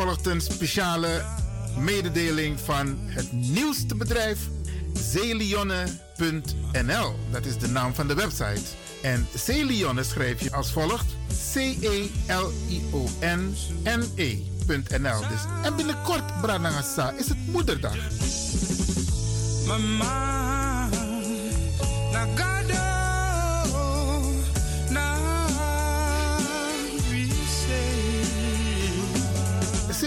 Volgt een speciale mededeling van het nieuwste bedrijf Zeelionne.nl. Dat is de naam van de website. En Zeelionne schrijf je als volgt: C-E-L-I-O-N-N-E.nl. Dus, en binnenkort, Branagasa, is het moederdag. Mama,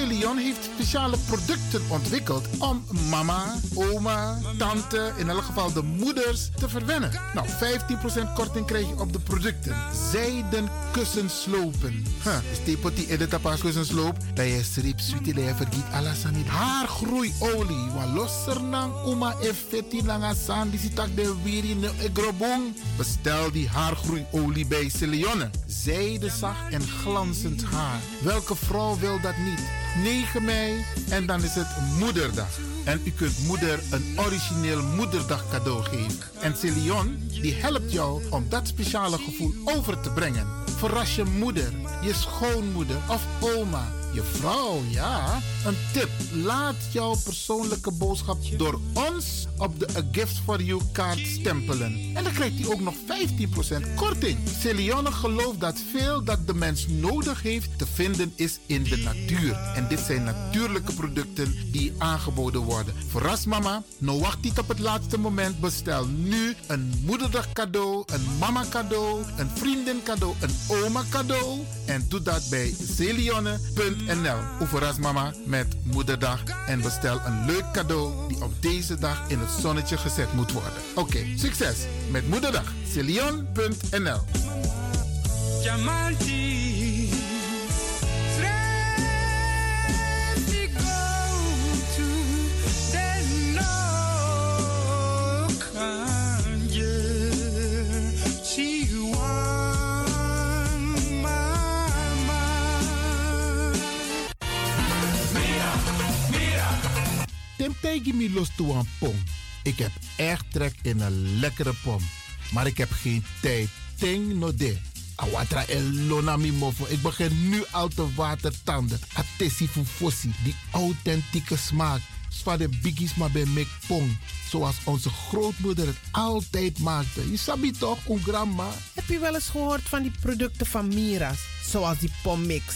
Celion heeft speciale producten ontwikkeld om mama, oma, tante, in elk geval de moeders te verwennen. Nou, 15% korting krijg je op de producten. Zijden kussenslopen. Huh, die in de tapas kussensloop, dat je strip je vergiet alles aan Haargroeiolie, wat losser dan oma effetti langa san, die de wiri ne grobong. Bestel die haargroeiolie bij Celionne. Zijde zacht en glanzend haar. Welke vrouw wil dat niet? 9 mei en dan is het Moederdag. En u kunt moeder een origineel moederdag cadeau geven. En Celion die helpt jou om dat speciale gevoel over te brengen. Verras je moeder, je schoonmoeder of oma je vrouw, ja. Een tip. Laat jouw persoonlijke boodschap door ons op de A Gift for You kaart stempelen. En dan krijgt hij ook nog 15% korting. Celione gelooft dat veel dat de mens nodig heeft te vinden is in de natuur. En dit zijn natuurlijke producten die aangeboden worden. Verras mama, nou wacht niet op het laatste moment. Bestel nu een moederdag cadeau, een mama cadeau, een vriendin cadeau, een oma cadeau. En doe dat bij celionne.nl NL. Oeverras mama met moederdag en bestel een leuk cadeau die op deze dag in het zonnetje gezet moet worden. Oké, succes met moederdag. Celion.nl Temptegi mi los toe pom. Ik heb echt trek in een lekkere pom. Maar ik heb geen tijd. Ting no de. Awatra elona mi. Ik begin nu al te watertanden. Atesi fossi. Die authentieke smaak. Zwa de biggies maar bij mek pong. Zoals onze grootmoeder het altijd maakte. Je sabi toch, een grandma? Heb je wel eens gehoord van die producten van Mira's? Zoals die pommix.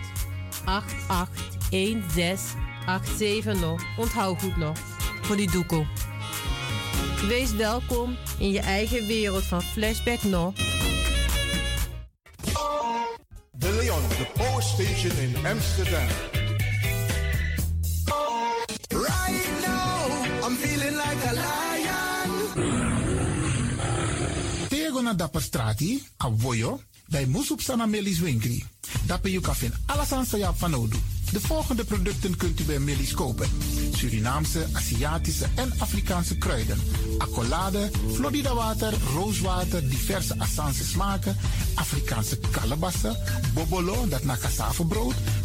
nog. Onthoud goed nog. Voor die doekoe. Wees welkom in je eigen wereld van Flashback nog. De Leon, the power station in Amsterdam. Right now, I'm feeling like a lion. Tego na dapper strati, a voyo, bij Moesoep Sana. Dapper you kan vinden alles aan sa van Odu. De volgende producten kunt u bij Millie's kopen. Surinaamse, Aziatische en Afrikaanse kruiden. Accolade, Florida water, rooswater, diverse Assange smaken. Afrikaanse kalebassen, bobolo, dat na brood.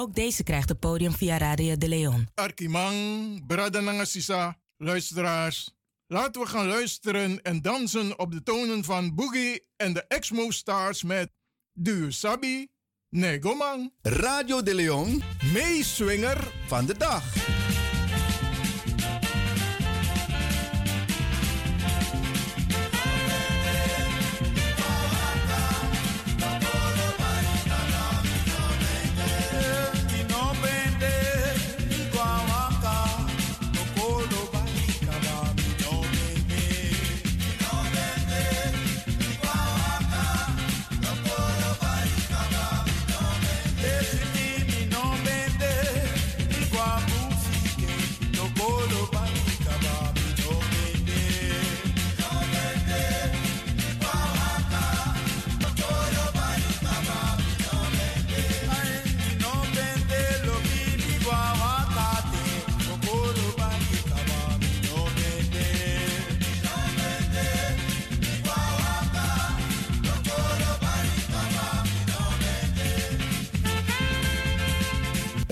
Ook deze krijgt het podium via Radio de Leon. Arkimang, Bradanangasisa, luisteraars. Laten we gaan luisteren en dansen op de tonen van Boogie en de Exmo Stars met Duur Sabi, Negomang. Radio de Leon, meeswinger van de dag.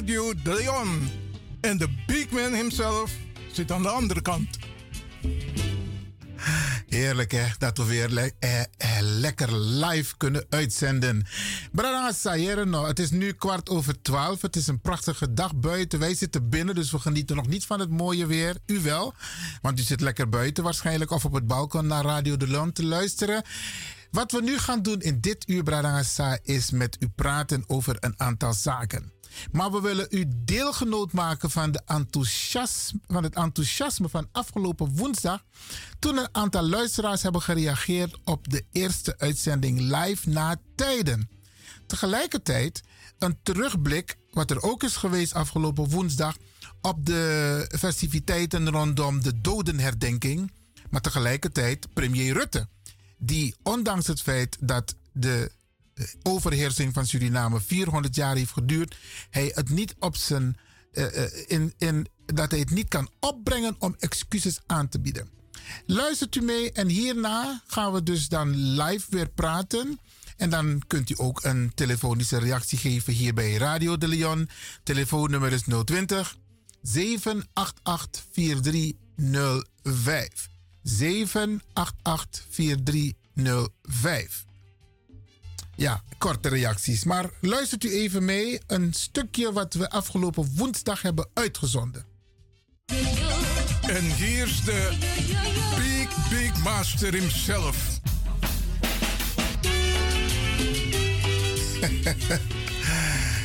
Radio de Leon. En de big man himself zit aan de andere kant. Heerlijk hè, dat we weer eh, eh, lekker live kunnen uitzenden. Sayere, nou, het is nu kwart over twaalf. Het is een prachtige dag buiten. Wij zitten binnen, dus we genieten nog niet van het mooie weer. U wel, want u zit lekker buiten waarschijnlijk of op het balkon naar Radio de Leon te luisteren. Wat we nu gaan doen in dit uur, Bradangasa, is met u praten over een aantal zaken. Maar we willen u deelgenoot maken van, de enthousiasme, van het enthousiasme van afgelopen woensdag. Toen een aantal luisteraars hebben gereageerd op de eerste uitzending live na tijden. Tegelijkertijd een terugblik, wat er ook is geweest afgelopen woensdag, op de festiviteiten rondom de dodenherdenking. Maar tegelijkertijd premier Rutte, die ondanks het feit dat de overheersing van Suriname 400 jaar heeft geduurd, hij het niet op zijn, eh, eh, in, in, dat hij het niet kan opbrengen om excuses aan te bieden. Luistert u mee en hierna gaan we dus dan live weer praten. En dan kunt u ook een telefonische reactie geven hier bij Radio de Leon. Telefoonnummer is 020 788 4305. 788 4305. Ja, korte reacties. Maar luistert u even mee. Een stukje wat we afgelopen woensdag hebben uitgezonden. En hier is de Big Big Master himself.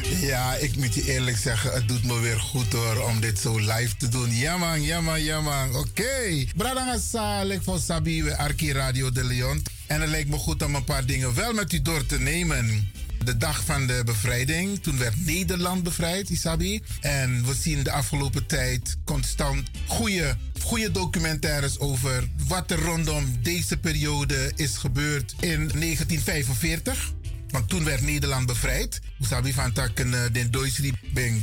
Ja, ik moet je eerlijk zeggen, het doet me weer goed hoor om dit zo live te doen. Ja man, ja man, ja man. Oké. Okay. Bradanga ik voor Sabi Arki Radio de Leon. En het lijkt me goed om een paar dingen wel met u door te nemen. De dag van de bevrijding, toen werd Nederland bevrijd, Isabi. En we zien de afgelopen tijd constant goede, goede documentaires over wat er rondom deze periode is gebeurd in 1945 Want toen werd Nederland bevrijd. Sabi van takken uh, de Duitsers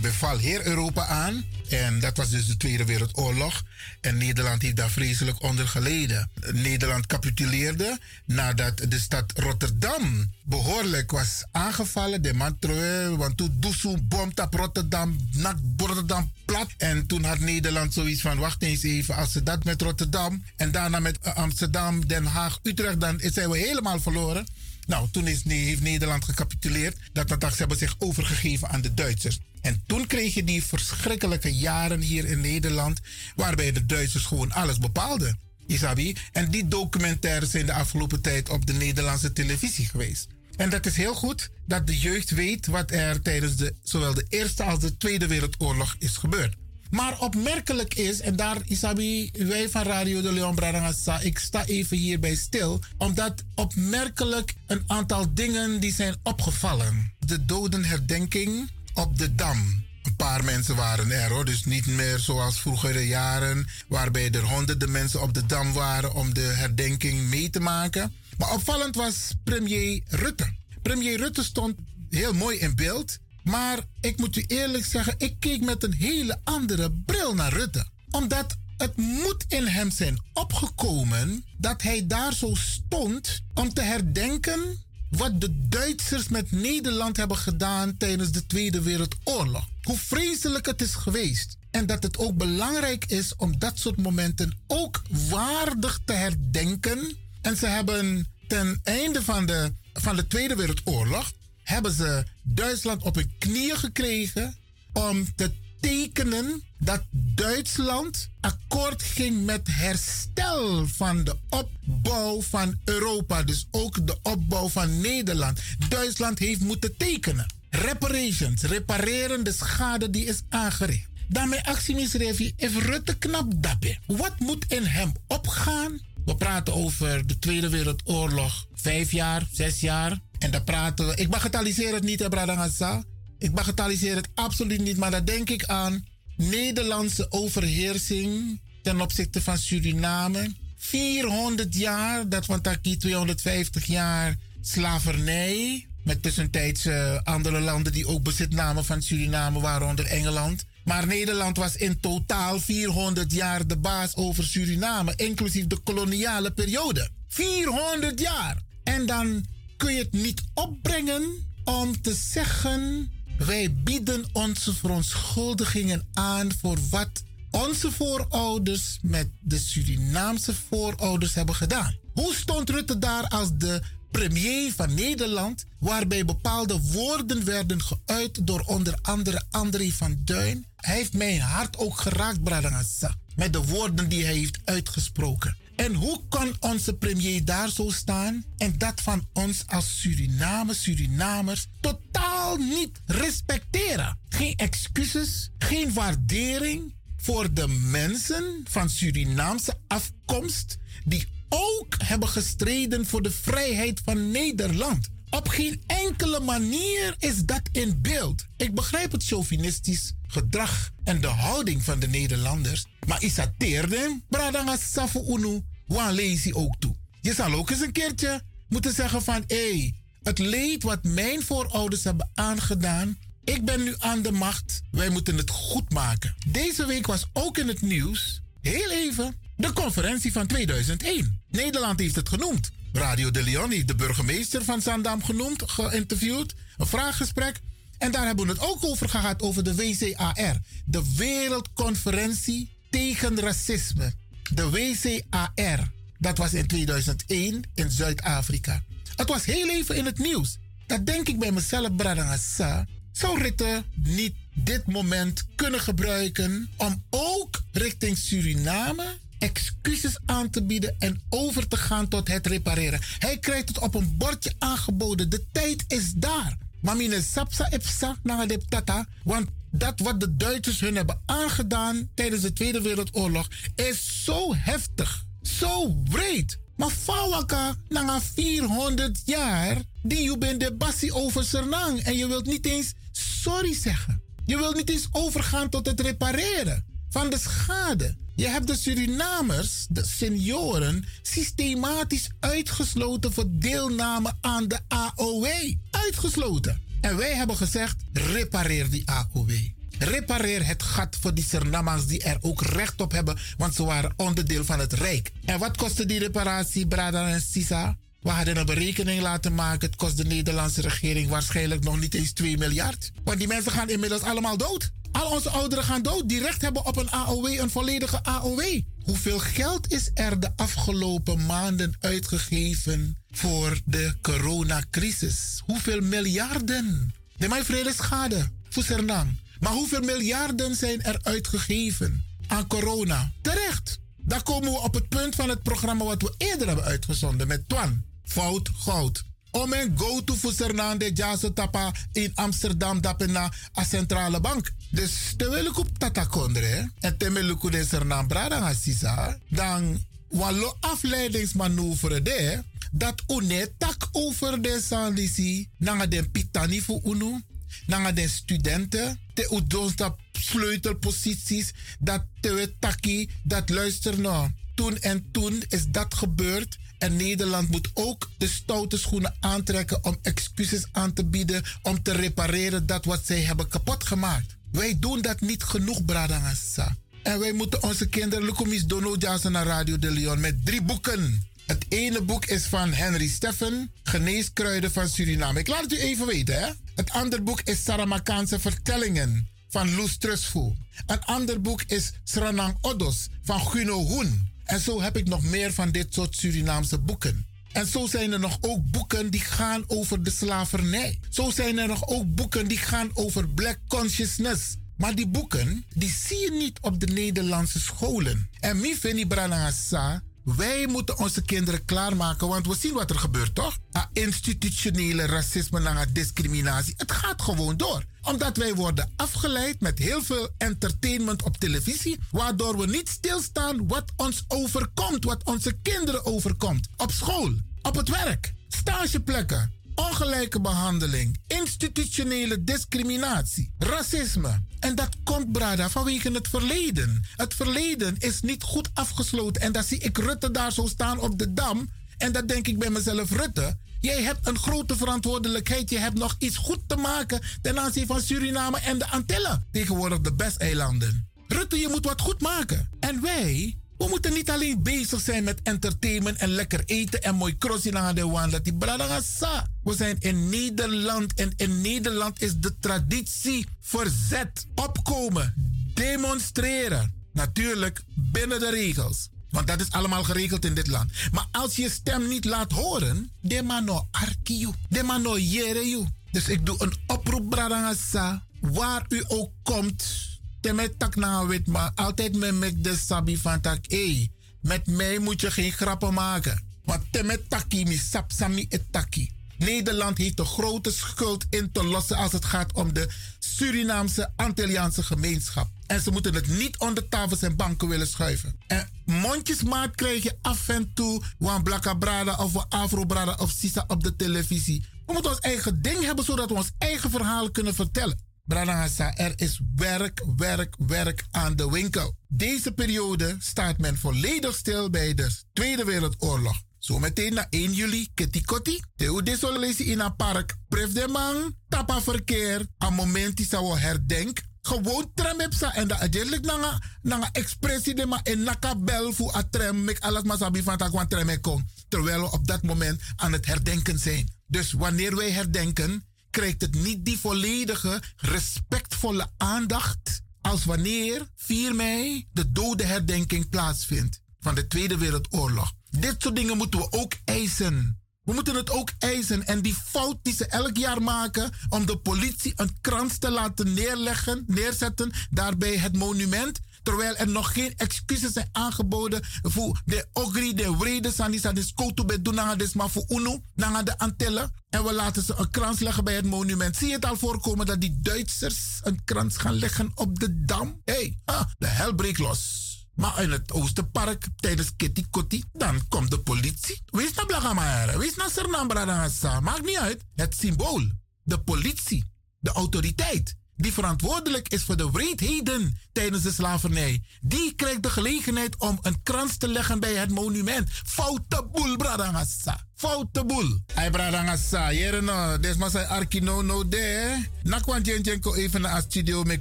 beval heel Europa aan. En dat was dus de Tweede Wereldoorlog. En Nederland heeft daar vreselijk onder geleden. Nederland capituleerde nadat de stad Rotterdam behoorlijk was aangevallen. De mantroe, want toen Doesoe bomt op Rotterdam, nak Rotterdam plat. En toen had Nederland zoiets van, wacht eens even, als ze dat met Rotterdam en daarna met eh, Amsterdam, Den Haag, Utrecht, dan zijn we helemaal verloren. Nou, toen is, heeft Nederland gecapituleerd. Dat ze hebben zich overgegeven aan de Duitsers. En toen kreeg je die verschrikkelijke jaren hier in Nederland, waarbij de Duitsers gewoon alles bepaalden. Isabi. En die documentaires zijn de afgelopen tijd op de Nederlandse televisie geweest. En dat is heel goed dat de jeugd weet wat er tijdens de, zowel de Eerste als de Tweede Wereldoorlog is gebeurd. Maar opmerkelijk is, en daar Isabi, wij van Radio de Leon Bradangasa, ik sta even hierbij stil, omdat opmerkelijk een aantal dingen die zijn opgevallen. De dodenherdenking op de Dam. Een paar mensen waren er hoor, dus niet meer zoals vroegere jaren, waarbij er honderden mensen op de Dam waren om de herdenking mee te maken. Maar opvallend was premier Rutte. Premier Rutte stond heel mooi in beeld. Maar ik moet u eerlijk zeggen, ik keek met een hele andere bril naar Rutte. Omdat het moet in hem zijn opgekomen dat hij daar zo stond om te herdenken wat de Duitsers met Nederland hebben gedaan tijdens de Tweede Wereldoorlog. Hoe vreselijk het is geweest. En dat het ook belangrijk is om dat soort momenten ook waardig te herdenken. En ze hebben ten einde van de, van de Tweede Wereldoorlog hebben ze Duitsland op hun knieën gekregen om te tekenen dat Duitsland akkoord ging met herstel van de opbouw van Europa. Dus ook de opbouw van Nederland. Duitsland heeft moeten tekenen. Reparations, repareren de schade die is aangericht. Daarmee actie misrevi, even Rutte knap dappen. Wat moet in hem opgaan? We praten over de Tweede Wereldoorlog. Vijf jaar, zes jaar. En dan praten we. Ik bagatelliseer het niet, hè, Bradangasa. Ik bagatelliseer het absoluut niet, maar dan denk ik aan Nederlandse overheersing ten opzichte van Suriname. 400 jaar, dat van Taki 250 jaar slavernij. Met tussentijdse andere landen die ook bezit namen van Suriname, waaronder Engeland. Maar Nederland was in totaal 400 jaar de baas over Suriname, inclusief de koloniale periode. 400 jaar! En dan kun je het niet opbrengen om te zeggen: wij bieden onze verontschuldigingen aan voor wat onze voorouders met de Surinaamse voorouders hebben gedaan. Hoe stond Rutte daar als de premier van Nederland, waarbij bepaalde woorden werden geuit door onder andere André van Duin? Hij heeft mijn hart ook geraakt, Bradangassa, met de woorden die hij heeft uitgesproken. En hoe kan onze premier daar zo staan en dat van ons als Suriname, Surinamers totaal niet respecteren? Geen excuses, geen waardering voor de mensen van Surinaamse afkomst die ook hebben gestreden voor de vrijheid van Nederland. Op geen enkele manier is dat in beeld. Ik begrijp het chauvinistisch gedrag en de houding van de Nederlanders. Maar is dat teerde, bradanga safu unu, wan lazy ook toe. Je zal ook eens een keertje moeten zeggen van... hé, hey, het leed wat mijn voorouders hebben aangedaan... ik ben nu aan de macht, wij moeten het goed maken. Deze week was ook in het nieuws, heel even, de conferentie van 2001. Nederland heeft het genoemd. Radio de Leon heeft de burgemeester van Zandam genoemd, geïnterviewd, een vraaggesprek. En daar hebben we het ook over gehad, over de WCAR. De Wereldconferentie tegen Racisme. De WCAR. Dat was in 2001 in Zuid-Afrika. Het was heel even in het nieuws. Dat denk ik bij mezelf, Bradangasa. Zou Ritte niet dit moment kunnen gebruiken om ook richting Suriname excuses aan te bieden en over te gaan tot het repareren. Hij krijgt het op een bordje aangeboden. De tijd is daar. Maar mine sapsa epsa naar de tata. Want dat wat de Duitsers hun hebben aangedaan tijdens de Tweede Wereldoorlog is zo heftig. Zo wreed. Maar fawaka na 400 jaar die je bent de bassi over Sernang. En je wilt niet eens sorry zeggen. Je wilt niet eens overgaan tot het repareren van de schade. Je hebt de Surinamers, de senioren, systematisch uitgesloten voor deelname aan de AOW. Uitgesloten. En wij hebben gezegd, repareer die AOW. Repareer het gat voor die Surinamers die er ook recht op hebben, want ze waren onderdeel van het Rijk. En wat kostte die reparatie, Brada en Sisa? We hadden een berekening laten maken. Het kost de Nederlandse regering waarschijnlijk nog niet eens 2 miljard. Want die mensen gaan inmiddels allemaal dood. Al onze ouderen gaan dood die recht hebben op een AOW, een volledige AOW. Hoeveel geld is er de afgelopen maanden uitgegeven voor de coronacrisis? Hoeveel miljarden? De mij vrede schade voor Sernang. Maar hoeveel miljarden zijn er uitgegeven aan corona? Terecht. Daar komen we op het punt van het programma wat we eerder hebben uitgezonden met Twan. Fout goud. Om een go-to voor Sernande Jaso Tapa in Amsterdam dapena a centrale bank. Dus terwijl ik op tata kondre en terwijl ik de Sernam brada sisa, dan wallo afleidingsmanoeuvre de dat une tak over de sandisi nanga den pitani voor unu nanga den studenten te udons dat sleutelposities dat te taki dat luister nou. Toen en toen is dat gebeurd en Nederland moet ook de stoute schoenen aantrekken om excuses aan te bieden, om te repareren dat wat zij hebben kapot gemaakt. Wij doen dat niet genoeg, Bradangasa. En wij moeten onze kinderen Lukumis Dono naar Radio de Leon met drie boeken. Het ene boek is van Henry Steffen, Geneeskruiden van Suriname. Ik laat het u even weten, hè. Het andere boek is Saramakaanse Vertellingen van Loes Trustful. Een ander boek is Sranang Odos van Guno Hoen. En zo heb ik nog meer van dit soort Surinaamse boeken. En zo zijn er nog ook boeken die gaan over de slavernij. Zo zijn er nog ook boeken die gaan over black consciousness. Maar die boeken, die zie je niet op de Nederlandse scholen. En mi veni branagasa, wij moeten onze kinderen klaarmaken, want we zien wat er gebeurt, toch? A institutionele racisme en discriminatie. Het gaat gewoon door. Omdat wij worden afgeleid met heel veel entertainment op televisie, waardoor we niet stilstaan wat ons overkomt, wat onze kinderen overkomt. Op school, op het werk, stageplekken, ongelijke behandeling, institutionele discriminatie, racisme. En dat komt, Brada, vanwege het verleden. Het verleden is niet goed afgesloten. En dan zie ik Rutte daar zo staan op de dam. En dan denk ik bij mezelf, Rutte, jij hebt een grote verantwoordelijkheid. Je hebt nog iets goed te maken ten aanzien van Suriname en de Antillen. Tegenwoordig de best-eilanden. Rutte, je moet wat goed maken. En wij, we moeten niet alleen bezig zijn met entertainment en lekker eten en mooi crossing aan de wand. Dat die bradangasa. We zijn in Nederland en in Nederland is de traditie verzet. Opkomen, demonstreren. Natuurlijk binnen de regels. Want dat is allemaal geregeld in dit land. Maar als je stem niet laat horen, de mano arkiu, de mano jere Dus ik doe een oproep, bradangasa. Waar u ook komt, Temet tak na wit, maar altijd met mek de sabi van tak. Hey, met mij moet je geen grappen maken. Want temet taki mi sap sami etaki. Nederland heeft een grote schuld in te lossen als het gaat om de Surinaamse Antilliaanse gemeenschap. En ze moeten het niet onder tafels en banken willen schuiven. En mondjesmaat krijg je af en toe Blakka Brada of Afro Brada of Sisa op de televisie. We moeten ons eigen ding hebben zodat we ons eigen verhaal kunnen vertellen. Branagasa, er is werk, werk, werk aan de winkel. Deze periode staat men volledig stil bij de Tweede Wereldoorlog. Zometeen na 1 juli, Ketikoti, Teo Desolesi in een park. Pref de man, tapa verkeer, een moment die zou herdenk. Gewoon tramepsa en dat eigenlijk nanga, nanga expressie de ma en naka bel voor a tram, mek alles maar sabi van tak tram. Terwijl we op dat moment aan het herdenken zijn. Dus wanneer wij herdenken, krijgt het niet die volledige, respectvolle aandacht als wanneer 4 mei de dodenherdenking plaatsvindt van de Tweede Wereldoorlog. Dit soort dingen moeten we ook eisen. We moeten het ook eisen. En die fout die ze elk jaar maken om de politie een krans te laten neerleggen, neerzetten, daarbij het monument, Terwijl er nog geen excuses zijn aangeboden voor de ogri, de vrede, sanisa, de skoto bedunanga, maar voor UNO, naar de Antillen. En we laten ze een krans leggen bij het monument. Zie je het al voorkomen dat die Duitsers een krans gaan leggen op de dam? Hé, hey, ah, de hel breekt los. Maar in het Oosterpark tijdens Kitty Kotti, dan komt de politie. Wees naar Blagamare, wees naar Sernambra, maakt niet uit. Het symbool, de politie, de autoriteit die verantwoordelijk is voor de wreedheden tijdens de slavernij, die krijgt de gelegenheid om een krans te leggen bij het monument. Foute boel, bradangassa. Foute boel. Ay, bradangassa, jere no, desma say arkino no de. Nakwan jen ko even naar studio met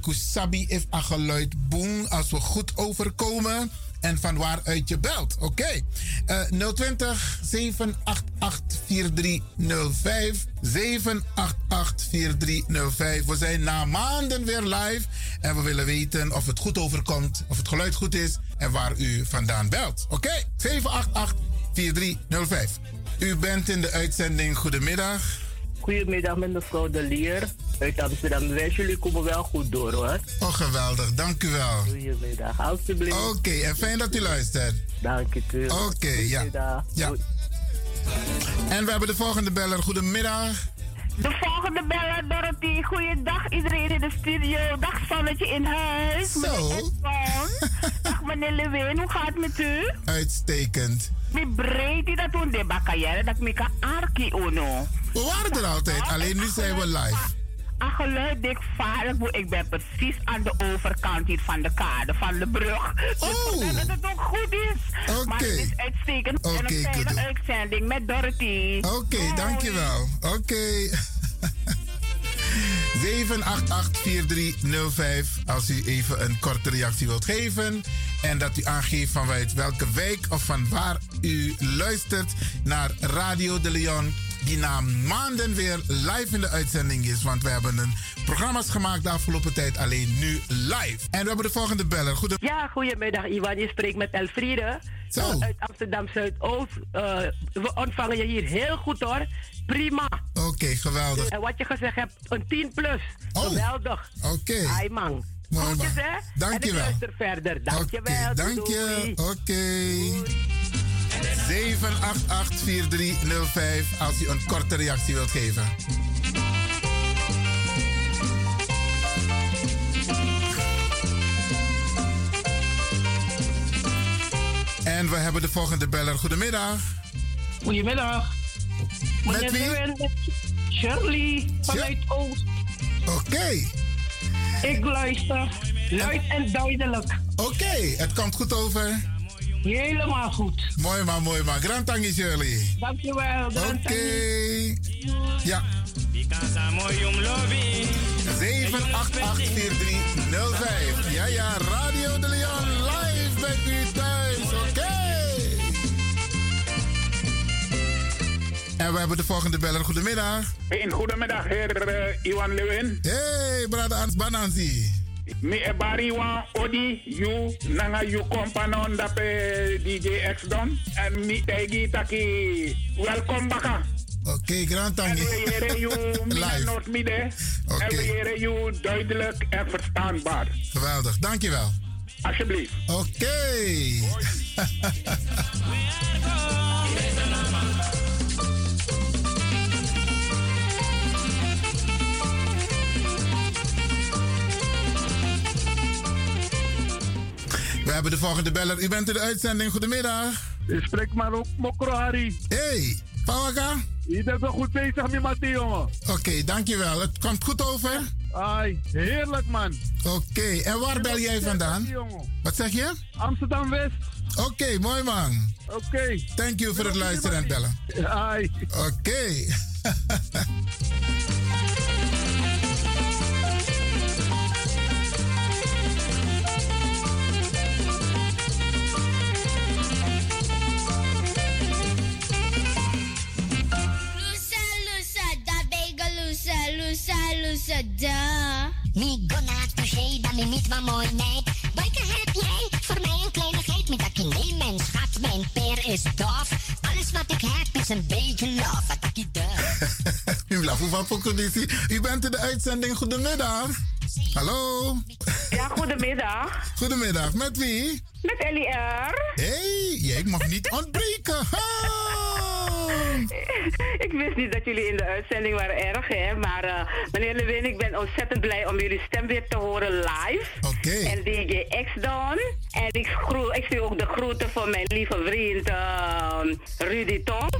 kusabi if a geluid als we goed overkomen en van waaruit je belt. Oké. Okay. Uh, 020 788 4305. 788 4305. We zijn na maanden weer live. En we willen weten of het goed overkomt. Of het geluid goed is. En waar u vandaan belt. Oké. Okay. 788 4305. U bent in de uitzending. Goedemiddag. Goedemiddag met mevrouw De Lier uit Amsterdam. Wens jullie komen wel goed door hoor. Oh, geweldig. Dank u wel. Goedemiddag, alstublieft. Oké, okay, en fijn dat u luistert. Dank u. Oké, okay, ja. ja. En we hebben de volgende beller. Goedemiddag. De volgende beller, Dorothy. Goeiedag iedereen in de studio. Dag Zonnetje in huis. Zo. Dag meneer Lewin, hoe gaat het met u? Uitstekend. Mi breed dat toen de dat ik arki uno. We waren er altijd, alleen nu zijn we live. Geluid dik vaardig, ik ben precies aan de overkant hier van de kade, van de brug. Oh. Dus dat het ook goed is. Oké. Okay. Maar het is uitstekend. Okay, en een fijne uitzending met Dorothy. Oké, okay, dankjewel. Oké. Okay. 788-4305 als u even een korte reactie wilt geven. En dat u aangeeft van welke wijk of van waar u luistert naar Radio de Leon. Die na maanden weer live in de uitzending is. Want we hebben een programma's gemaakt de afgelopen tijd alleen nu live. En we hebben de volgende beller. Goede... Ja, goedemiddag Iwan. Je spreekt met Elfriede. Zo. Uh, uit Amsterdam Zuidoost. Uh, we ontvangen je hier heel goed hoor. Prima. Oké, okay, geweldig. En wat je gezegd hebt, een 10 plus. Oh. Geweldig. Oké. Okay. Ai man. Man. Dank je wel. luister verder. Dank je wel. Okay, dank je. Oké. Okay. 788-4305 als u een korte reactie wilt geven. En we hebben de volgende beller. Goedemiddag. Goedemiddag. Met wie? Shirley vanuit Oost. Oké. Okay. Ik luister luid en duidelijk. Oké, okay. het komt goed over. Helemaal goed. Mooi man, mooi man. Grand tangi Shirley. Dankjewel. Oké. Okay. Ja. 7884305. Ja, ja, Radio de Leon live bij u thuis. Oké. Okay. En we hebben de volgende beller. Goedemiddag. Een goedemiddag, heer uh, Iwan Lewin. Hey, brother Ans Banansi. Mi e bari wan odi you nanga you kompanon dape DJ X Don. En mi tegi taki welkom baka. Oké, okay, grand tangi. Heren you noord midden. Okay. En we duidelijk en verstaanbaar. Geweldig, dankjewel. Alsjeblieft. Oké. Okay. We hebben de volgende beller. U bent in de uitzending. Goedemiddag. Ik spreek maar op Mokro Harry. Hey, Pawaka? Je bent wel goed bezig met Mattie, jongen. Oké, okay, dankjewel. Het komt goed over? Ai, heerlijk man. Oké, okay. en waar bel jij vandaan? Wat zeg je? Amsterdam West. Oké, okay, mooi man. Oké. Thank you voor het luisteren en bellen. Ai. Oké. lusa, da. Mi gonna touché, dan niet maar mooi. Welke heb jij voor mij een kleinigheid? Met dat nee, mijn schat, mijn peer is dof. Alles wat ik heb is een beetje love. Wat ik U blijft van conditie. U bent in de uitzending. Goedemiddag. Hallo. Ja, goedemiddag. Goedemiddag. Met wie? Met Ellie R. Hé, hey, jij mag niet ontbreken. ik wist niet dat jullie in de uitzending waren erg, hè. Maar uh, meneer Lewin, ik ben ontzettend blij om jullie stem weer te horen live. Oké. Okay. En DJ X dan. En ik, groet, ik zie ook de groeten van mijn lieve vriend uh, Rudy Tonk.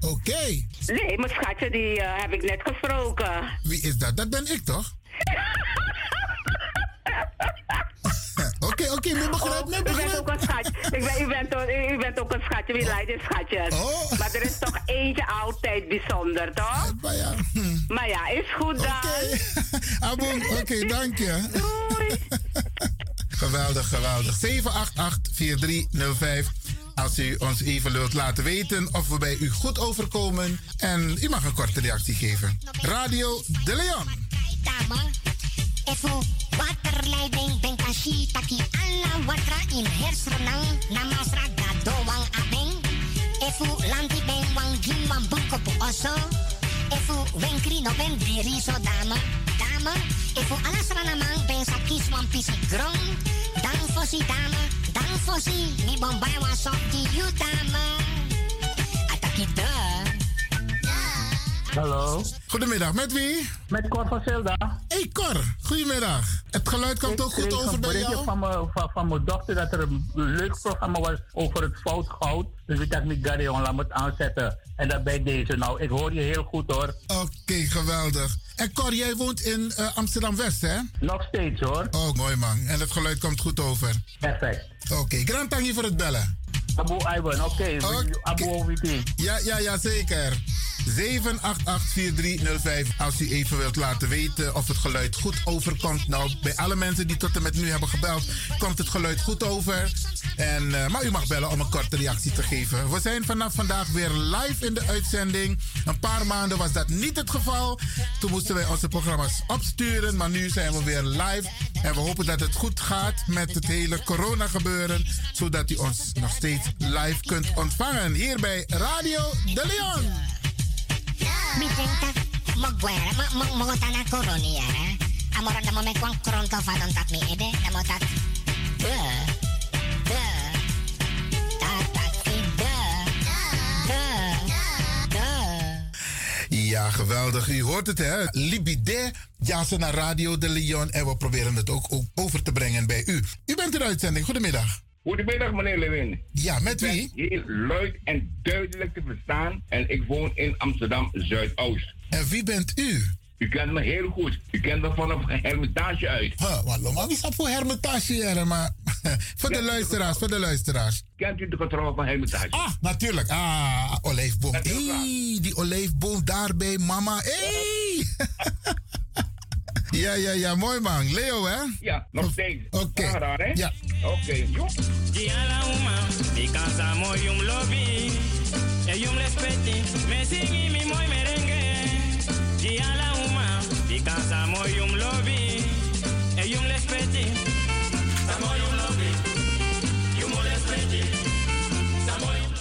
Oké. Okay. Nee, mijn schatje, die uh, heb ik net gesproken. Wie is dat? Dat ben ik toch? Oké, oké, men begrijpt, men U bent ook een schatje. Ik ben, u, bent, ook- u bent ook een schatje. Wie leidt in schatjes? Oh. Maar er is toch eentje altijd bijzonder, toch? Maar ja. Maar ja, is goed dan. Abon, oké, dank je. Doei. Geweldig, geweldig. 788-4305. Als u ons even wilt laten weten of we bij u goed overkomen. En u mag een korte reactie geven. Radio De Leon. Dama, efu waterleiding ben kashi taki alla watra in hersrenang namasra gadowang abeng. Efu lanti ben wang gin wang bunko pu oso. Wenkri no ben diri so dama. Dama, efu alasra namang ben sakis wang pisi grong. Dan fosi dama, dan fosi ni bombay wa softi you dama. Ataki de. Hallo. Goedemiddag, met wie? Met Cor van Zelda. Hey Cor, goedemiddag. Het geluid komt ook goed over bij jou? van, mijn- van, van mijn dochter dat er een leuk programma was over het foutgoud. Dus ik dacht niet, Garion, laat me het aanzetten. En dat bij deze nou. Ik hoor je heel goed hoor. Oké, geweldig. En Cor, jij woont in eh, Amsterdam-West, hè? Nog steeds hoor. Oh, mooi man. En het geluid komt goed over. Perfect. Oké, grand dank je voor het bellen. Abu Ivan, oké. Abu OVT. Ja, ja, ja, zeker. 788-4305. Als u even wilt laten weten of het geluid goed overkomt. Nou, bij alle mensen die tot en met nu hebben gebeld, komt het geluid goed over. En, eh, maar u mag bellen om een korte reactie te geven. We zijn vanaf vandaag weer live in de uitzending. Een paar maanden was dat niet het geval. Toen moesten wij onze programma's opsturen. Maar nu zijn we weer live. En we hopen dat het goed gaat met het hele corona gebeuren. Zodat u ons nog steeds live kunt ontvangen. Hier bij Radio De Leon. Mi ede. De. De. Ja, geweldig. U hoort het, hè? Libide. Ja, ze naar Radio De Leon. En we proberen het ook, ook over te brengen bij u. U bent in de uitzending. Goedemiddag. Goedemiddag, meneer Lewin. Ja, met wie? Heel luid en duidelijk te verstaan. En ik woon in Amsterdam Zuidoost. En wie bent u? U kent me heel goed. U kent me vanaf Hermitage uit. Huh, wat wie staat voor Hermitage? Maar voor de luisteraars, voor de luisteraars. Kent u de controle van Hermitage? Ah, natuurlijk. Ah, olijfboom. Hey, die olijfboom daarbij, mama. Hey! ja, ja, ja, mooi man. Leo, hè? Ja, nog steeds. Oké. Ja. Oké, joh. Diala uma, e me merengue. Diala uma, e yum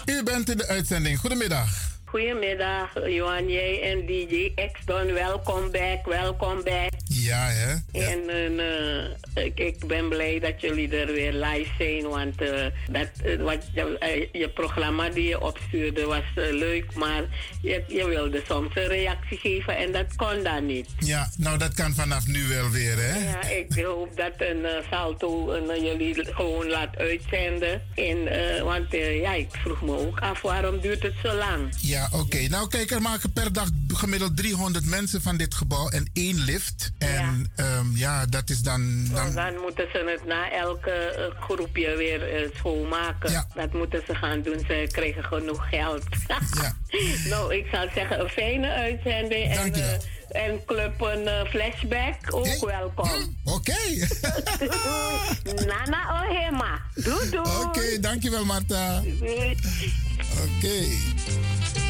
U bent in de uitzending. Goedemiddag. Goedemiddag, Johan J en DJ X-Don. Welkom back, welkom back. Ja, hè? En eh, ik, ik ben blij dat jullie er weer live zijn. Want eh, dat, eh, wat, je, eh, programma die je opstuurde was eh, leuk. Maar je, je wilde soms een reactie geven en dat kon dan niet. Ja, nou dat kan vanaf nu wel weer, hè? Ja, ik hoop dat een eh, salto eh, jullie gewoon laat uitzenden. En, eh, want eh, ja, ik vroeg me ook af waarom duurt het zo lang. Ja, oké. Nou, kijk, er maken per dag gemiddeld 300 mensen van dit gebouw en één lift. En ja, ja dat is dan. Dan... Dan, moeten ze het na elke uh, groepje weer uh, schoonmaken. Ja. Dat moeten ze gaan doen. Ze krijgen genoeg geld. ja. nou, ik zou zeggen, een fijne uitzending. Dank en, je wel. En club een flashback, ook hey. welkom. Oké. Okay. Nana Ohema. Doei doei. Oké, okay, dankjewel Marta. Oké. Okay.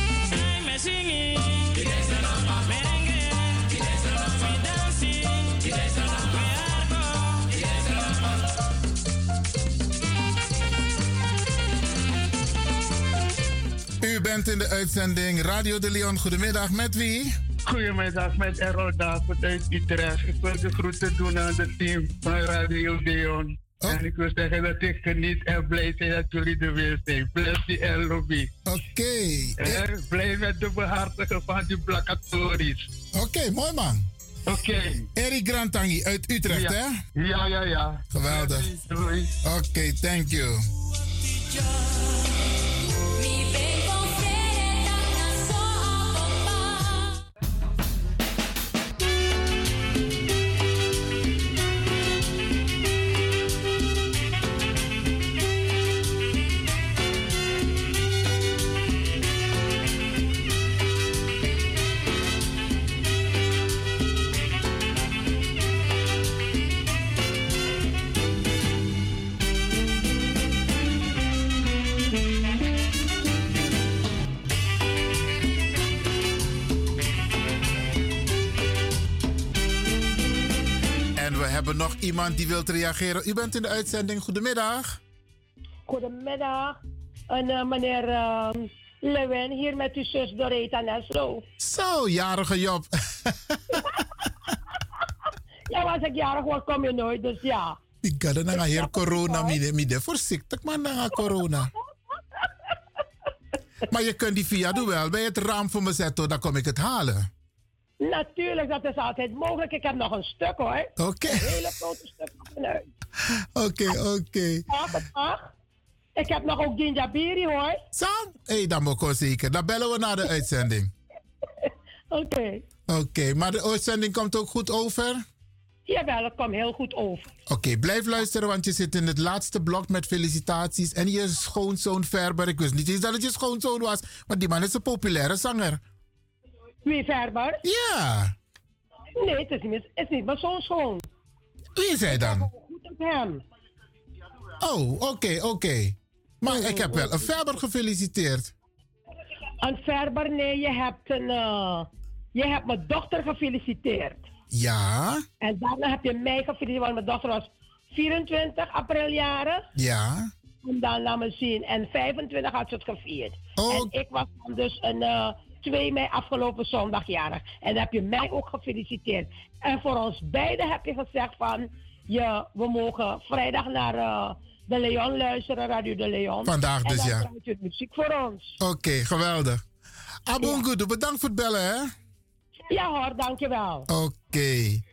U bent in de uitzending Radio de Leon. Goedemiddag, met wie? Goedemiddag, met Errol David uit Utrecht. Ik wil de groeten doen aan het team van Radio de Leon. Oh. En ik wil zeggen dat ik geniet en blij zijn dat jullie er weer zijn. Bless die en lobby. Oké. Okay. En blij met de behartigen van die placatories. Oké, okay, mooi man. Oké. Okay. Erik Grantangi uit Utrecht, ja. hè? Ja, ja, ja. Geweldig. Oké, thank you. Hebben nog iemand die wil reageren. U bent in de uitzending. Goedemiddag. Goedemiddag. En uh, meneer uh, Lewin, hier met uw zus Doreta Neslo. Zo, jarige Job. ja, als ik jarig word, kom je nooit, dus ja. Ik ga dan hier corona, mide, mide. Voorzichtig man, naar corona. maar je kunt die via doen wel bij het raam voor me zetten, dan kom ik het halen. Natuurlijk, dat is altijd mogelijk. Ik heb nog een stuk hoor. Oké. Een hele grote stuk vanuit. Oké, oké. Mag Ik heb nog ook ginjabiri hoor. Sam? Hé, hey, dan moet ik zeker. Dan bellen we naar de uitzending. Oké. Oké, maar de uitzending komt ook goed over? Jawel, het komt heel goed over. Oké, blijf luisteren, want je zit in het laatste blok met felicitaties. En je schoonzoon Verber, ik wist niet eens dat het je schoonzoon was, maar die man is een populaire zanger. Wie Verber? Ja. Nee, het is niet, het is niet mijn zoon schoon. Wie is hij dan? Goed op hem. Oh, oké, okay, oké. Okay. Maar ik heb wel een Verber gefeliciteerd. Een Verber? Nee, je hebt, een, uh, je hebt mijn dochter gefeliciteerd. Ja. En daarna heb je mij gefeliciteerd, want mijn dochter was 24 april jaren. Ja. En dan laat me zien. En 25 had ze het gevierd. Oh. En ik was dan dus een... Uh, 2 mei afgelopen zondag jarig. En dan heb je mij ook gefeliciteerd. En voor ons beiden heb je gezegd van... Je, we mogen vrijdag naar uh, de Leon luisteren, Radio de Leon. Vandaag dus, ja. En dan je muziek voor ons. Oké, okay, geweldig. Abongudu, ja. bedankt voor het bellen, hè? Ja hoor, dankjewel. Oké. Okay.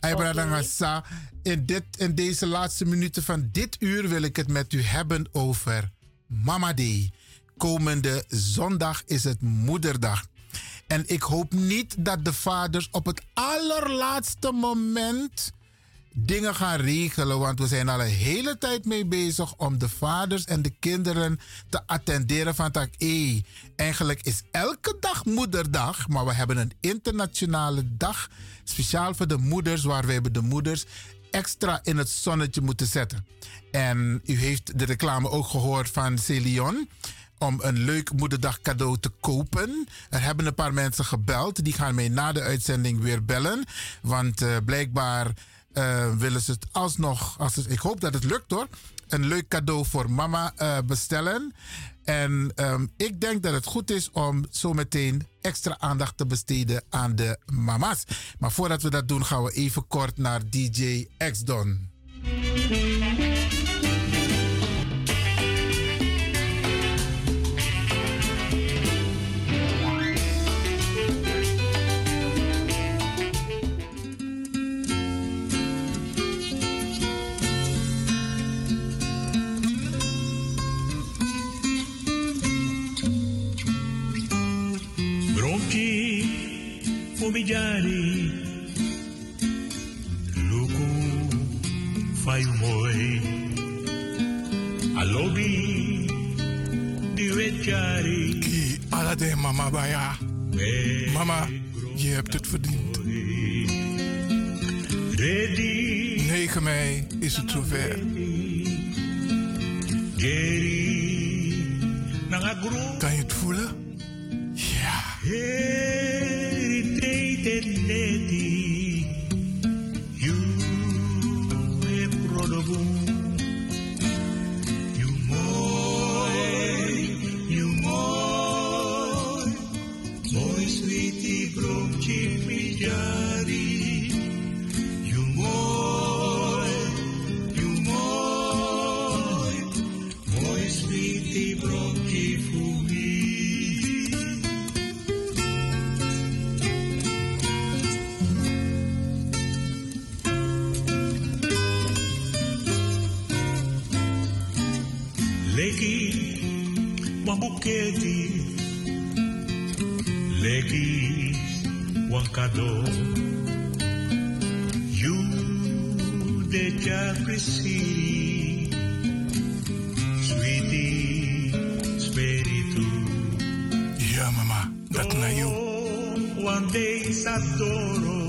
Okay. In, dit, in deze laatste minuten van dit uur wil ik het met u hebben over Mama Day komende zondag is het moederdag. En ik hoop niet dat de vaders op het allerlaatste moment dingen gaan regelen. Want we zijn al een hele tijd mee bezig om de vaders en de kinderen te attenderen van tak. Hey, eigenlijk is elke dag moederdag, maar we hebben een internationale dag speciaal voor de moeders, waar we de moeders extra in het zonnetje moeten zetten. En u heeft de reclame ook gehoord van Celion om een leuk moederdag cadeau te kopen. Er hebben een paar mensen gebeld. Die gaan mij na de uitzending weer bellen. Want uh, blijkbaar uh, willen ze het alsnog, als ik hoop dat het lukt hoor, een leuk cadeau voor mama uh, bestellen. En um, ik denk dat het goed is om zometeen extra aandacht te besteden aan de mama's. Maar voordat we dat doen, gaan we even kort naar DJ X-Don. Umijari luku fayu moy alobi diwetjari ki alade mama baya. Mama je hebt het verdiend. 9 mei is het zover. Kan je het voelen? Ja wambuketi Leki wankado You de japrisi Sweetie spiritu. Ja mama, dat na you One oh, day s'adoro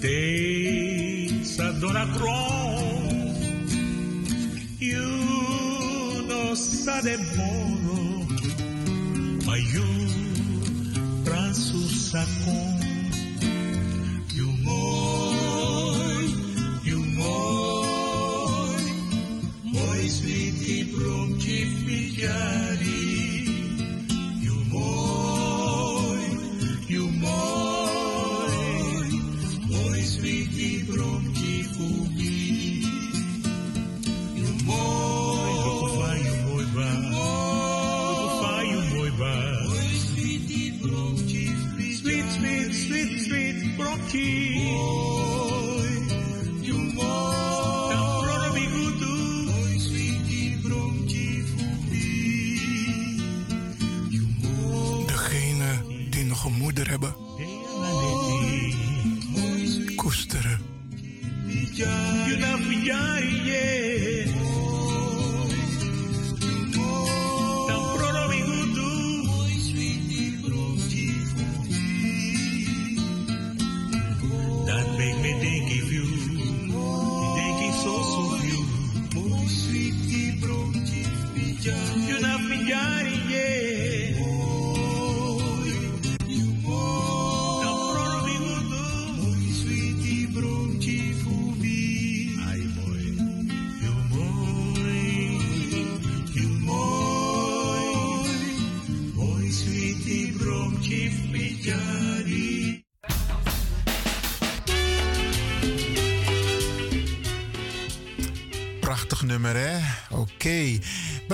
Te s'adora cron You no sa transu sa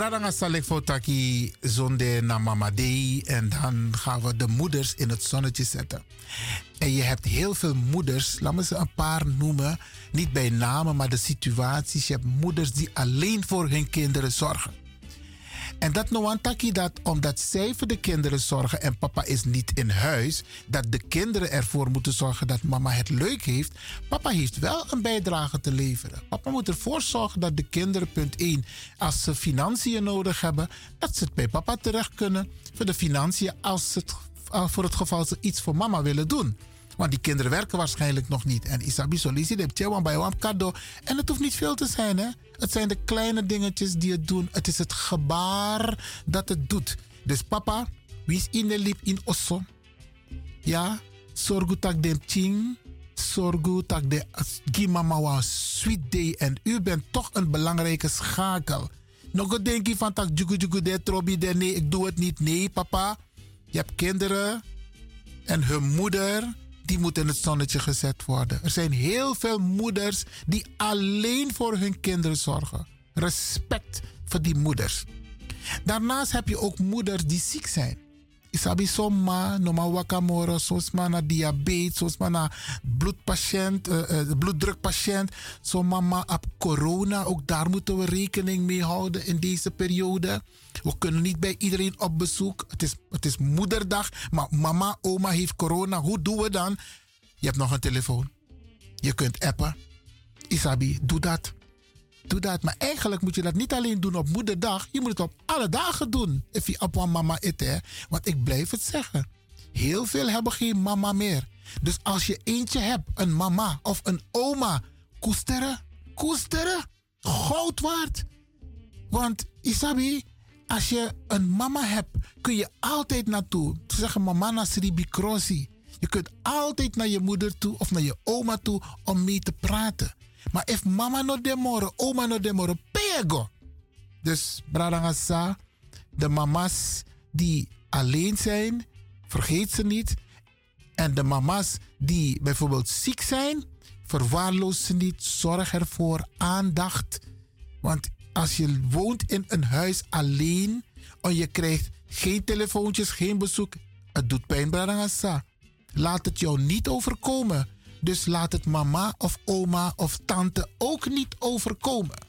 Bradanga Salek Fotaki zonde na Mama Dei. En dan gaan we de moeders in het zonnetje zetten. En je hebt heel veel moeders, laat me ze een paar noemen. Niet bij namen, maar de situaties. Je hebt moeders die alleen voor hun kinderen zorgen. En dat Noantaki dat omdat zij voor de kinderen zorgen en papa is niet in huis, dat de kinderen ervoor moeten zorgen dat mama het leuk heeft. Papa heeft wel een bijdrage te leveren. Papa moet ervoor zorgen dat de kinderen, punt 1, als ze financiën nodig hebben, dat ze het bij papa terecht kunnen voor de financiën als het, uh, voor het geval ze iets voor mama willen doen. Want die kinderen werken waarschijnlijk nog niet. En Isabi Solisi, de Tjewan bij cadeau. En het hoeft niet veel te zijn, hè? Het zijn de kleine dingetjes die het doen. Het is het gebaar dat het doet. Dus papa, wie is in de lip in osso? Ja, zorgu tak dem ching. Zorgu tak de gimama wa sweet day. En u bent toch een belangrijke schakel. Nog denk je van tak jugu jugu de trobi de nee, ik doe het niet. Nee, papa. Je hebt kinderen en hun moeder die moet in het zonnetje gezet worden. Er zijn heel veel moeders die alleen voor hun kinderen zorgen. Respect voor die moeders. Daarnaast heb je ook moeders die ziek zijn. Isabi soma, noma wakamoro, soms maar naar diabetes, soms maar naar bloedpatiënt, uh, uh, bloeddrukpatiënt, soms maar op corona. Ook daar moeten we rekening mee houden in deze periode. We kunnen niet bij iedereen op bezoek. Het is, het is moederdag, maar mama, oma heeft corona. Hoe doen we dan? Je hebt nog een telefoon. Je kunt appen. Isabi, doe dat. Doe dat. Maar eigenlijk moet je dat niet alleen doen op moederdag. Je moet het op alle dagen doen. If je op mama eet, hè. Want ik blijf het zeggen. Heel veel hebben geen mama meer. Dus als je eentje hebt, een mama of een oma, koesteren, koesteren, goud waard. Want Isabi, als je een mama hebt, kun je altijd naartoe. Ze zeggen mama na Sribi Crossi. Je kunt altijd naar je moeder toe of naar je oma toe om mee te praten. Maar if mama no demore, oma no demore, pego. Dus bradangasa, de mama's die alleen zijn, vergeet ze niet. En de mama's die bijvoorbeeld ziek zijn, verwaarloos ze niet. Zorg ervoor, aandacht. Want als je woont in een huis alleen en je krijgt geen telefoontjes, geen bezoek, het doet pijn, bradangasa. Laat het jou niet overkomen. Dus laat het mama of oma of tante ook niet overkomen.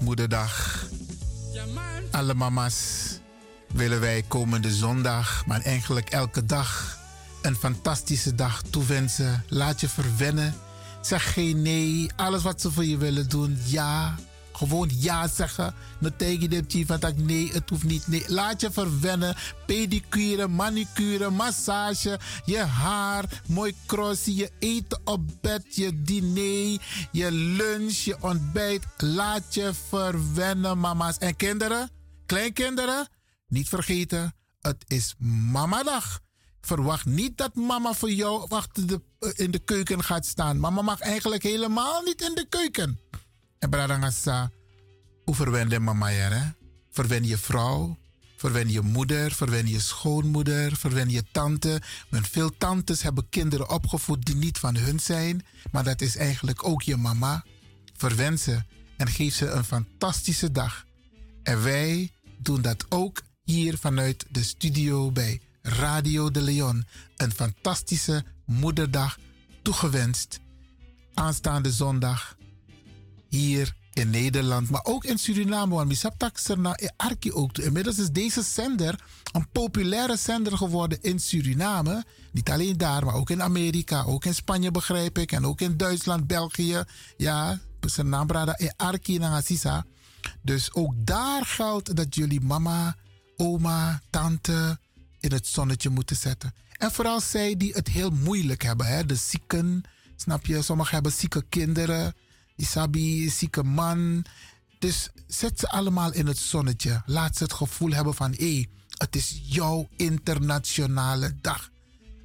Moederdag. Alle mama's willen wij komende zondag, maar eigenlijk elke dag, een fantastische dag toewensen. Laat je verwennen. Zeg geen nee. Alles wat ze voor je willen doen, ja. Gewoon ja zeggen. Dan tegen de chief van dat nee, het hoeft niet. Nee, laat je verwennen. Pedicure, manicure, massage, je haar, mooi crossie, je eten op bed, je diner, je lunch, je ontbijt. Laat je verwennen, mama's en kinderen. Kleinkinderen, niet vergeten, het is mamadag. Verwacht niet dat mama voor jou achter eh, in de keuken gaat staan. Mama mag eigenlijk helemaal niet in de keuken. En Bradangasa, hoe verwen je mama hè? Verwen je vrouw, verwen je moeder, verwen je schoonmoeder, verwen je tante. Want veel tantes hebben kinderen opgevoed die niet van hun zijn. Maar dat is eigenlijk ook je mama. Verwen ze en geef ze een fantastische dag. En wij doen dat ook hier vanuit de studio bij Radio de Leon. Een fantastische moederdag toegewenst. Aanstaande zondag hier in Nederland, maar ook in Suriname. Want Misaptak na Arki ook. Inmiddels is deze zender een populaire zender geworden in Suriname. Niet alleen daar, maar ook in Amerika, ook in Spanje begrijp ik. En ook in Duitsland, België. Ja, Senambrada e Arki. Dus ook daar geldt dat jullie mama, oma, tante in het zonnetje moeten zetten. En vooral zij die het heel moeilijk hebben. Hè? De zieken, snap je? Sommigen hebben zieke kinderen. Isabi, zieke man. Dus zet ze allemaal in het zonnetje. Laat ze het gevoel hebben van hé, het is jouw internationale dag.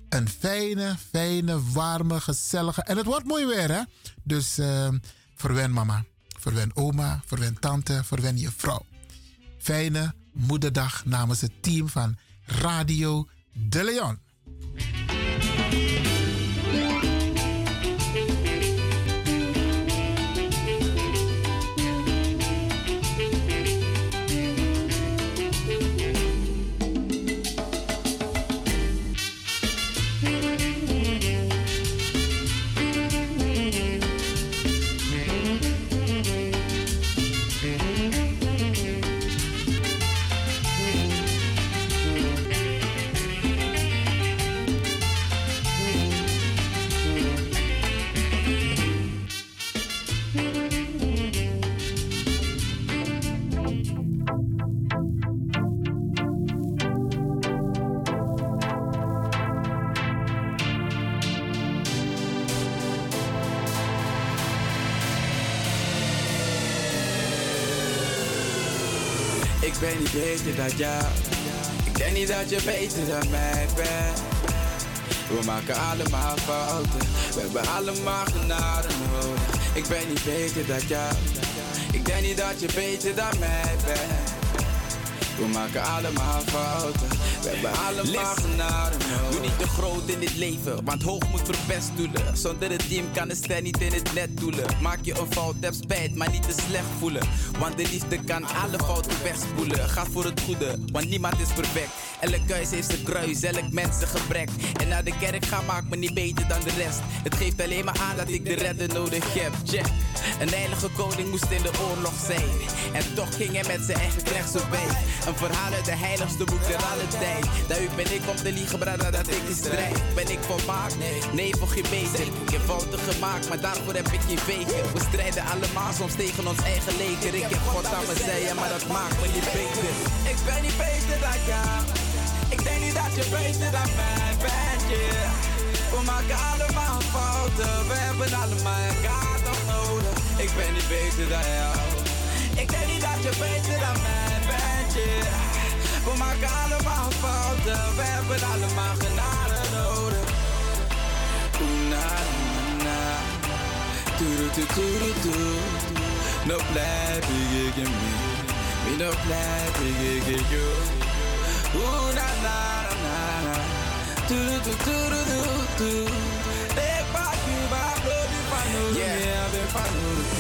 Een fijne, fijne, warme, gezellige. En het wordt mooi weer, hè? Dus uh, verwen mama, verwen oma, verwen tante, verwen je vrouw. Fijne moederdag namens het team van Radio De Leon. Ben niet beter dan jou. Ik denk niet dat je beter dan mij bent. We maken allemaal fouten, we hebben allemaal genade nodig. Ik ben niet beter dan jou. Ik denk niet dat je beter dan mij bent. We maken allemaal fouten. Nodig. Doe niet te groot in dit leven, want hoog moet verpest doelen. Zonder het team kan de ster niet in het net doelen. Maak je een fout, heb spijt, maar niet te slecht voelen. Want de liefde kan alle fouten wegspoelen. Ga voor het goede, want niemand is perfect. Elk huis heeft zijn kruis, elk mens zijn gebrek. En naar de kerk gaan maakt me niet beter dan de rest. Het geeft alleen maar aan dat ik de redder nodig heb. Check. Een heilige koning moest in de oorlog zijn. En toch ging hij met zijn eigen knecht bij. Een verhaal uit de heiligste boek der alle tijd. Daar ben ik om te liegen, brada, dat ik die strijd. Ben ik volmaakt? Nee, voor geen beter. Ik heb fouten gemaakt, maar daarvoor heb ik geen wegen. We strijden allemaal soms tegen ons eigen leger. Ik heb God aan mijn zijde, maar dat maakt me niet beter. Ik ben niet beter dan jou. Ik denk niet dat je beter dan mij bent, yeah. We maken allemaal fouten, we hebben allemaal elkaar toch nodig. Ik ben niet beter dan jou. Ik denk niet dat je beter dan mij bent, yeah. We maken allemaal fouten, we hebben allemaal genade nodig. Oeh, na, na. Toeru, toeru, toeru, No blijf ik in me. Me no blijf ik in you. Ooh, na na na na. Do do do do do do. They pack you back, bloody fanu. Yeah, they fanu. Dus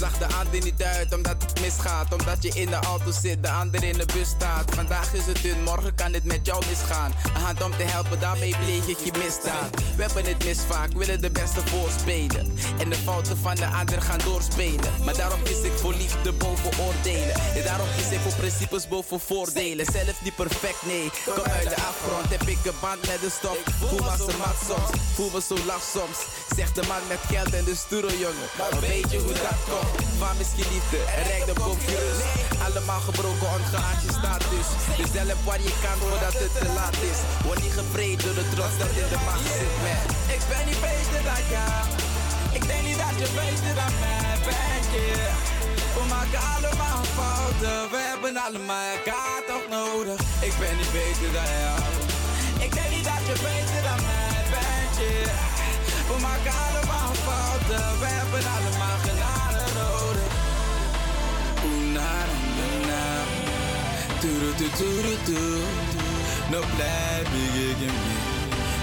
lach de ander niet uit omdat het misgaat. Omdat je in de auto zit, de ander in de bus staat. Vandaag is het dun, morgen kan het met jou misgaan. Een hand om te helpen, daarmee pleeg ik je misdaad. We hebben het mis vaak, willen de beste voorspelen. En de fouten van de ander gaan doorspelen. Maar daarom kies ik voor liefde boven oordelen. En daarom kies ik voor principes boven voordelen. Zelf niet perfect, nee. Kom uit de afgrond, heb ik een band met de stop. Voel me zo mat soms, voel me zo lach soms. Zegt de man met geld en de stoere jongen. Maar weet je hoe dat komt? Van misschien liefde en rijkdom gerust. Allemaal gebroken ongeacht je status. Dus zelf waar je kan voordat het te laat is. Word niet gevreden door de trots dat in de macht zit, man. Ik ben niet beter dan jou. Ik denk niet dat je beter dan mij bent, yeah. We maken allemaal fouten, we hebben allemaal elkaar toch nodig. Ik ben niet beter dan jou. Ik denk niet dat je beter dan mij bent, yeah. We maken allemaal fouten, we hebben allemaal genade No blijf ik in me.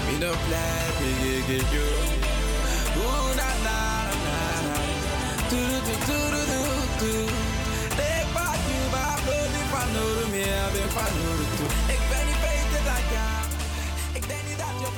Me no blijf ik in you. Oeh, na, na, na, na. Toeru, toeru, toeru, toeru. They pack you back, bloody fanuru, me have fanuru too. Ik ben niet beter dan jou. Ik denk niet dat je